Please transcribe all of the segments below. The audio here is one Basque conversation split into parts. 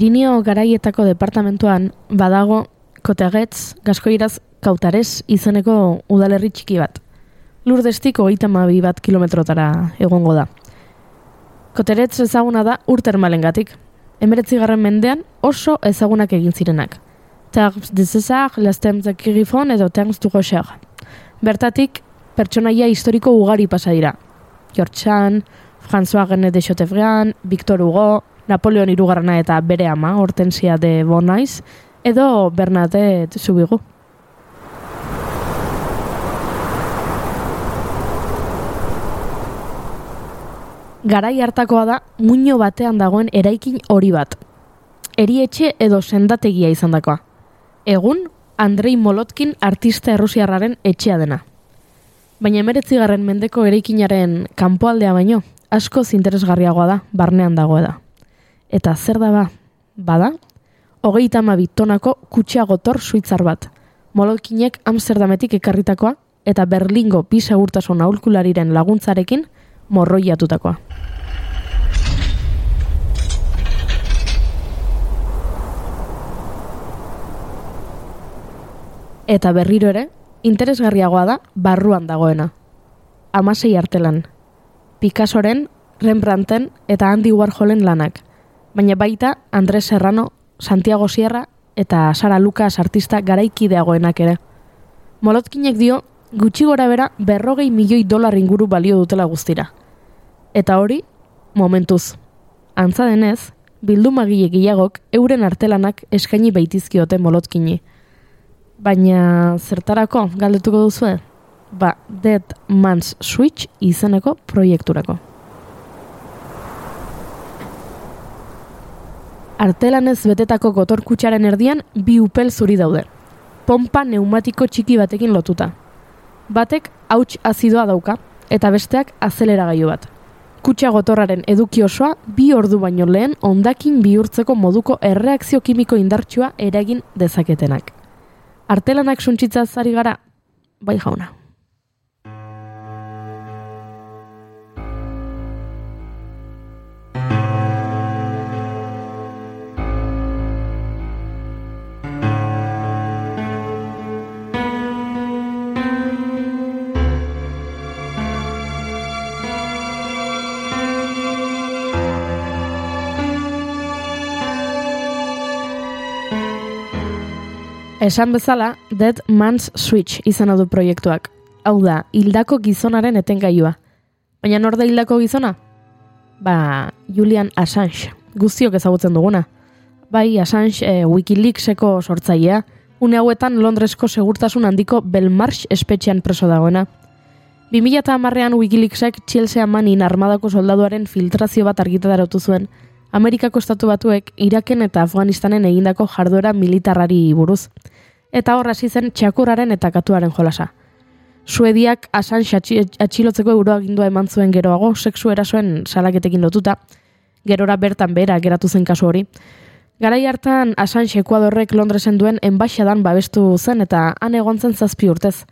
Pirineo garaietako departamentuan badago koteagetz gaskoiraz kautares izeneko udalerri txiki bat. Lurdestik hogeita mabi bat kilometrotara egongo da. Koteretz ezaguna da urtermalen gatik. Emeretzi garren mendean oso ezagunak egin zirenak. Terms de César, las Terms de Kirifon edo Terms du Rocher. Bertatik, pertsonaia historiko ugari pasa dira. George Sand, François René de Chateaubriand, Victor Hugo, Napoleon irugarrena eta bere ama, Hortensia de Bonais, edo Bernadette Zubigu. Garai hartakoa da muino batean dagoen eraikin hori bat. Erietxe edo sendategia izan dakoa. Egun, Andrei Molotkin artista errusiarraren etxea dena. Baina emeretzigarren mendeko eraikinaren kanpoaldea baino, asko interesgarriagoa da, barnean dagoa da. Eta zer da ba? Bada? Hogeita ama bitonako kutsia gotor suitzar bat. Molotkinek Amsterdametik ekarritakoa eta Berlingo bi segurtasun aholkulariren laguntzarekin morroiatutakoa. Eta berriro ere, interesgarriagoa da barruan dagoena. Amasei artelan. Picassoren, Rembrandten eta Andy Warholen lanak. Baina baita Andres Serrano, Santiago Sierra eta Sara Lucas artista garaikideagoenak ere. Molotkinek dio, gutxi gora bera berrogei milioi dolar inguru balio dutela guztira. Eta hori, momentuz. Antza denez, bildumagile gehiagok euren artelanak eskaini baitizkiote molotkini. Baina zertarako galdetuko duzue? Ba, Dead Man's Switch izeneko proiekturako. Artelanez betetako gotorkutsaren erdian bi upel zuri daude. Pompa neumatiko txiki batekin lotuta. Batek hauts azidoa dauka eta besteak azeleragailu bat. Kutsa gotorraren eduki osoa bi ordu baino lehen ondakin bihurtzeko moduko erreakzio kimiko indartsua eragin dezaketenak. Artelanak suntzitza zari gara, bai jauna. Esan bezala, Dead Man's Switch izan du proiektuak. Hau da, hildako gizonaren etengailua. Baina nor da hildako gizona? Ba, Julian Assange, guztiok ezagutzen duguna. Bai, Assange e, Wikileakseko sortzailea, une hauetan Londresko segurtasun handiko Belmarsh espetxean preso dagoena. 2008an Wikileaksek Chelsea Manin armadako soldaduaren filtrazio bat argitadaratu zuen, Amerikako estatu batuek Iraken eta Afganistanen egindako jarduera militarrari buruz. Eta hor hasi zen txakurraren eta katuaren jolasa. Suediak asan atxilotzeko euroagindua eman zuen geroago, sexu erasoen salaketekin lotuta, gerora bertan bera geratu zen kasu hori. Garai hartan asan Ekuadorrek Londresen duen enbaixadan babestu zen eta han egon zen zazpi urtez.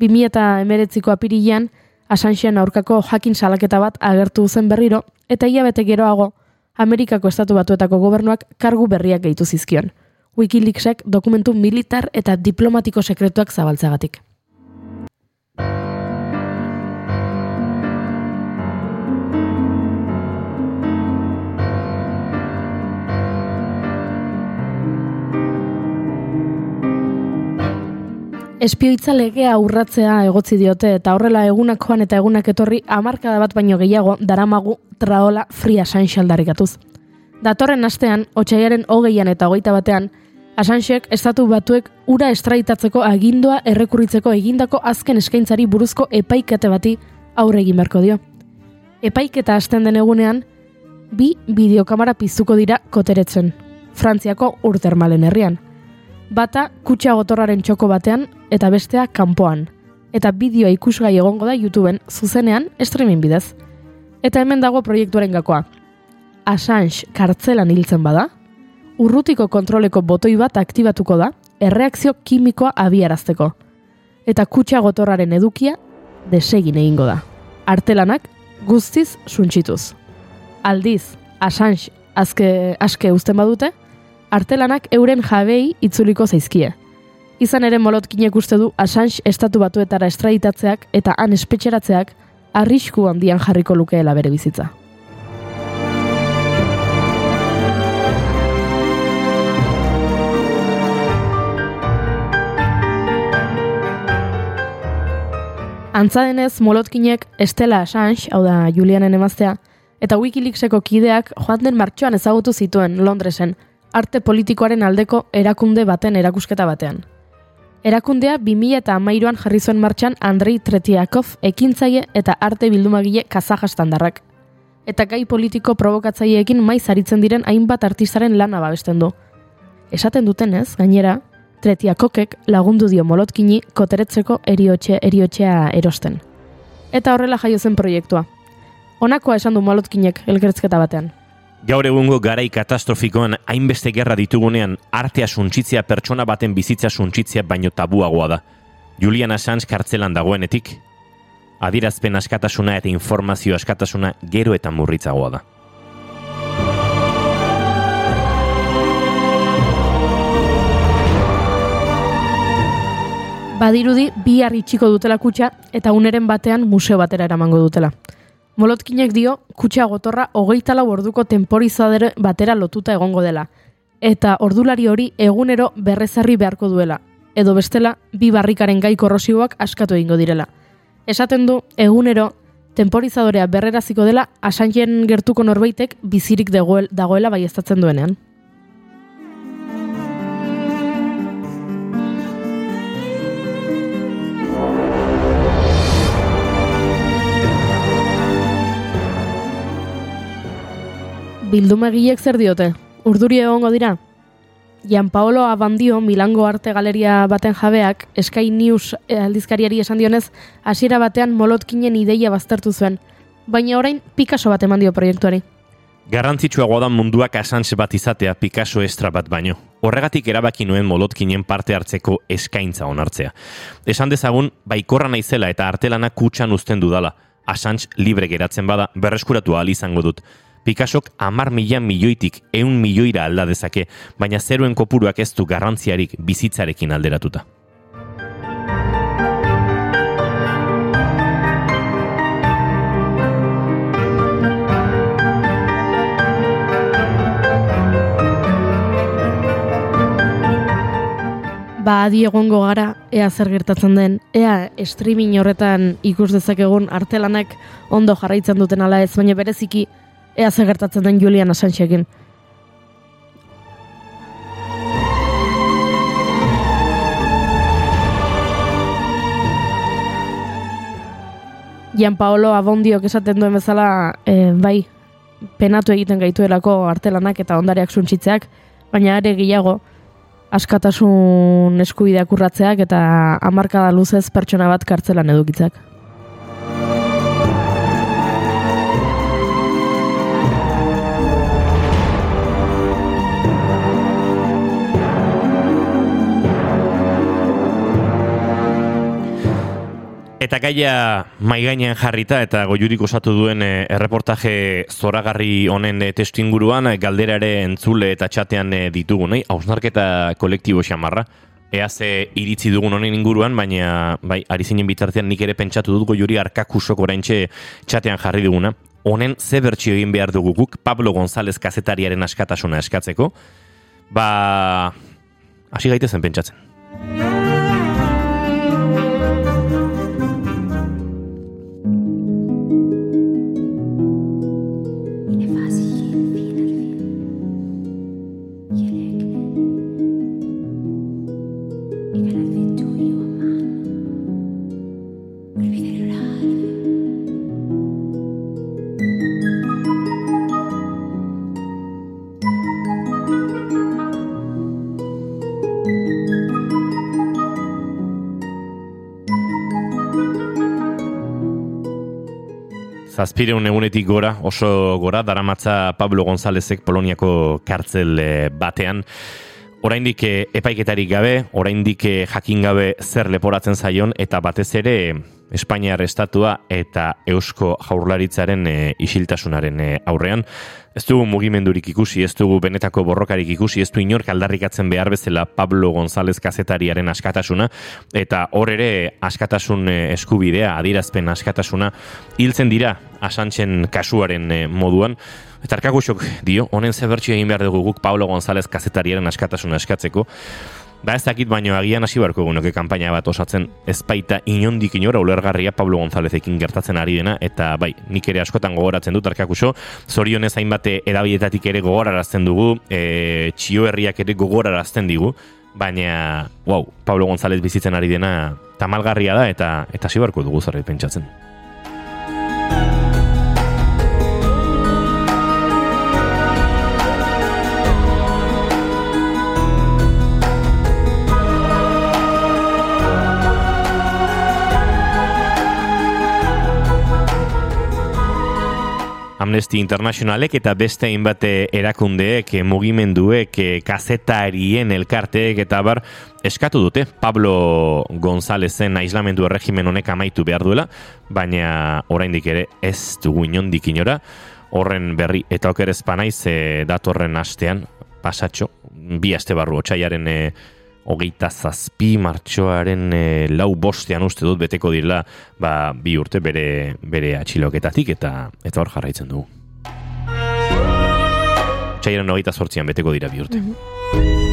2000 eta emeretziko apirilean, Asanxen aurkako jakin salaketa bat agertu zen berriro, eta ia bete geroago, Amerikako estatu batuetako gobernuak kargu berriak gehitu zizkion. Wikileaksek dokumentu militar eta diplomatiko sekretuak zabaltzagatik. Espioitza legea urratzea egotzi diote eta horrela egunak joan eta egunak etorri hamarkada bat baino gehiago daramagu traola fria sanxaldarikatuz. Datorren astean, otxaiaren hogeian eta hogeita batean, Asanxek estatu batuek ura estraitatzeko agindua errekurritzeko egindako azken eskaintzari buruzko epaikete bati aurre egin beharko dio. Epaiketa hasten den egunean, bi bideokamara piztuko dira koteretzen, Frantziako urtermalen herrian bata kutsa gotorraren txoko batean eta bestea kanpoan. Eta bideoa ikusgai egongo da YouTubeen zuzenean streaming bidez. Eta hemen dago proiektuaren gakoa. Assange kartzelan hiltzen bada, urrutiko kontroleko botoi bat aktibatuko da, erreakzio kimikoa abiarazteko. Eta kutsa gotorraren edukia desegin egingo da. Artelanak guztiz suntsituz. Aldiz, Assange azke aske uzten badute, artelanak euren jabei itzuliko zaizkie. Izan ere molotkinek uste du Assange estatu batuetara estraditatzeak eta han espetxeratzeak arrisku handian jarriko lukeela bere bizitza. Antza denez, molotkinek Estela Assange, hau da Julianen emaztea, eta Wikileakseko kideak joan den martxoan ezagutu zituen Londresen, arte politikoaren aldeko erakunde baten erakusketa batean. Erakundea 2000 eta jarri zuen martxan Andrei Tretiakov ekintzaile eta arte bildumagile kazajastandarrak. Eta gai politiko provokatzaileekin maiz aritzen diren hainbat artistaren lana babesten du. Esaten dutenez, gainera, Tretiakokek lagundu dio molotkini koteretzeko eriotxe eriotxea erosten. Eta horrela jaio zen proiektua. Honakoa esan du molotkinek elgertzketa batean. Gaur egungo garai katastrofikoan hainbeste gerra ditugunean artea suntsitzea pertsona baten bizitza suntsitzea baino tabuagoa da. Julian Assange kartzelan dagoenetik, adirazpen askatasuna eta informazio askatasuna gero eta murritzagoa da. Badirudi bi itxiko dutela kutxa eta uneren batean museo batera eramango dutela. Molotkinek dio kutxa gotorra hogeita lau orduko temporizadere batera lotuta egongo dela. Eta ordulari hori egunero berrezarri beharko duela. Edo bestela bi barrikaren gai korrosioak askatu egingo direla. Esaten du egunero temporizadorea berreraziko dela asanjen gertuko norbaitek bizirik dagoela bai duenean. Bildumegilek zer diote? Urduri egongo dira? Jan Paolo Abandio, Milango Arte Galeria baten jabeak, Sky News aldizkariari esan dionez, hasiera batean molotkinen ideia baztertu zuen, baina orain Picasso bat eman dio proiektuari. Garrantzitsua da munduak asantze bat izatea Picasso estra bat baino. Horregatik erabaki nuen molotkinen parte hartzeko eskaintza onartzea. Esan dezagun, baikorra naizela eta artelana kutsan uzten dudala. Asantz libre geratzen bada, berreskuratu ahal izango dut. Picassok amar mila milioitik eun milioira alda dezake, baina zeruen kopuruak ez du garrantziarik bizitzarekin alderatuta. Ba, adi egongo gara, ea zer gertatzen den, ea streaming horretan ikus dezakegun artelanak ondo jarraitzen duten ala ez, baina bereziki ea ze gertatzen den Julian Assangeekin. Gian Paolo Abondiok esaten duen bezala, e, bai, penatu egiten gaituelako artelanak eta ondariak suntsitzeak, baina ere gehiago, askatasun eskubideak urratzeak eta hamarkada luzez pertsona bat kartzelan edukitzak. Eta gaia mai gainean jarrita eta goiurik osatu duen e, erreportaje zoragarri honen e, testu inguruan eh, galdera ere entzule eta txatean ditugu, nahi? Hausnarketa kolektibo xamarra. Ea ze iritzi dugun honen inguruan, baina bai, ari zinen bitartean nik ere pentsatu dut goiuri arkakusok oraintxe txatean jarri duguna. Honen ze bertxio egin behar dugu guk Pablo González kazetariaren askatasuna eskatzeko. Ba, hasi gaitezen pentsatzen. Zazpireun egunetik gora, oso gora, daramatza Pablo Gonzálezek Poloniako kartzel eh, batean. Oraindik eh, epaiketarik gabe, oraindik eh, jakin gabe zer leporatzen zaion, eta batez ere Espainiar estatua eta Eusko Jaurlaritzaren e, isiltasunaren e, aurrean. Ez dugu mugimendurik ikusi, ez dugu benetako borrokarik ikusi, ez du inork aldarrikatzen behar bezala Pablo González kazetariaren askatasuna, eta hor ere askatasun e, eskubidea, adirazpen askatasuna, hiltzen dira asantzen kasuaren moduan, Eta arkagusok dio, honen zebertxio egin behar dugu guk Pablo González kazetariaren askatasuna eskatzeko, Ba ez dakit baino agian hasi barko egunoke kanpaina bat osatzen ezpaita inondik inora ulergarria Pablo Gonzalezekin gertatzen ari dena eta bai, nik ere askotan gogoratzen dut arkakuso, zorionez hainbate edabietatik ere gogorarazten dugu, e, txio herriak ere gogorarazten digu, baina, wow, Pablo González bizitzen ari dena tamalgarria da eta eta hasi barko dugu zarri pentsatzen. Amnesty Internationalek eta beste hainbat erakundeek, mugimenduek, kazetarien elkarteek eta bar eskatu dute. Pablo Gonzalezen aislamendu erregimen honek amaitu behar duela, baina oraindik ere ez dugu inondik inora, horren berri eta oker ezpanaiz datorren astean, pasatxo, bi aste barru otxaiaren e, hogeita zazpi martxoaren e, lau bostean uste dut beteko direla ba, bi urte bere, bere atxiloketatik eta eta hor jarraitzen dugu. Txaiaren hogeita sortzian beteko dira bi urte. Mhm. Ea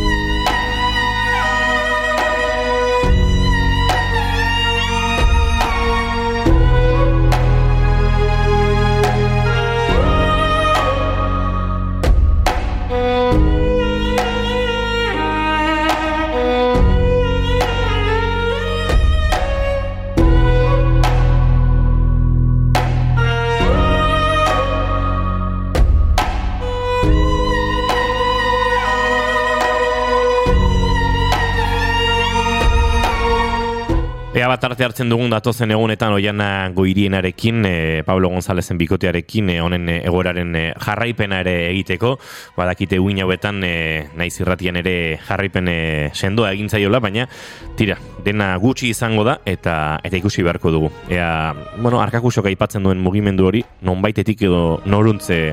bat arte hartzen dugun datozen egunetan oiana goirienarekin, e, Pablo Gonzalezen bikotearekin, e, honen e, egoraren e, jarraipena ere egiteko, badakite uin hauetan e, naiz irratian ere jarraipen e, sendoa egin zaiola, baina tira, dena gutxi izango da eta eta ikusi beharko dugu. Ea, bueno, arkakusok aipatzen duen mugimendu hori, nonbaitetik edo noruntze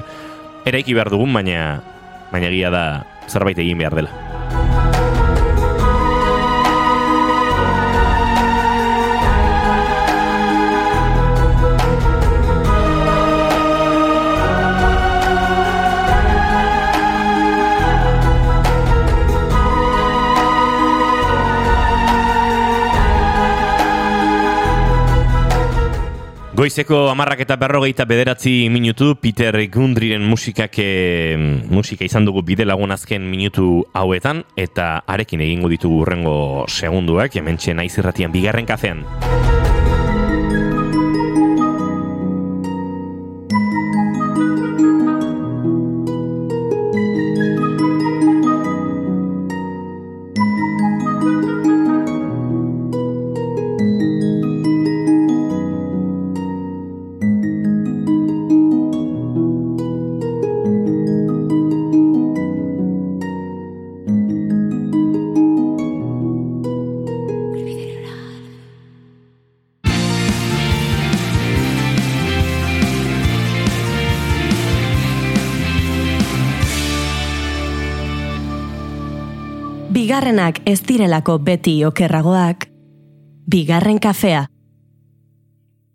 eraiki behar dugun, baina baina egia da zerbait egin behar dela. Goizeko amarrak eta berrogeita bederatzi minutu, Peter Gundriren musikak musika izan dugu bide lagun azken minutu hauetan, eta arekin egingo ditugu urrengo segunduak, hemen txena izirratian bigarren kafean. Bigarrenak ez direlako beti okerragoak, bigarren kafea.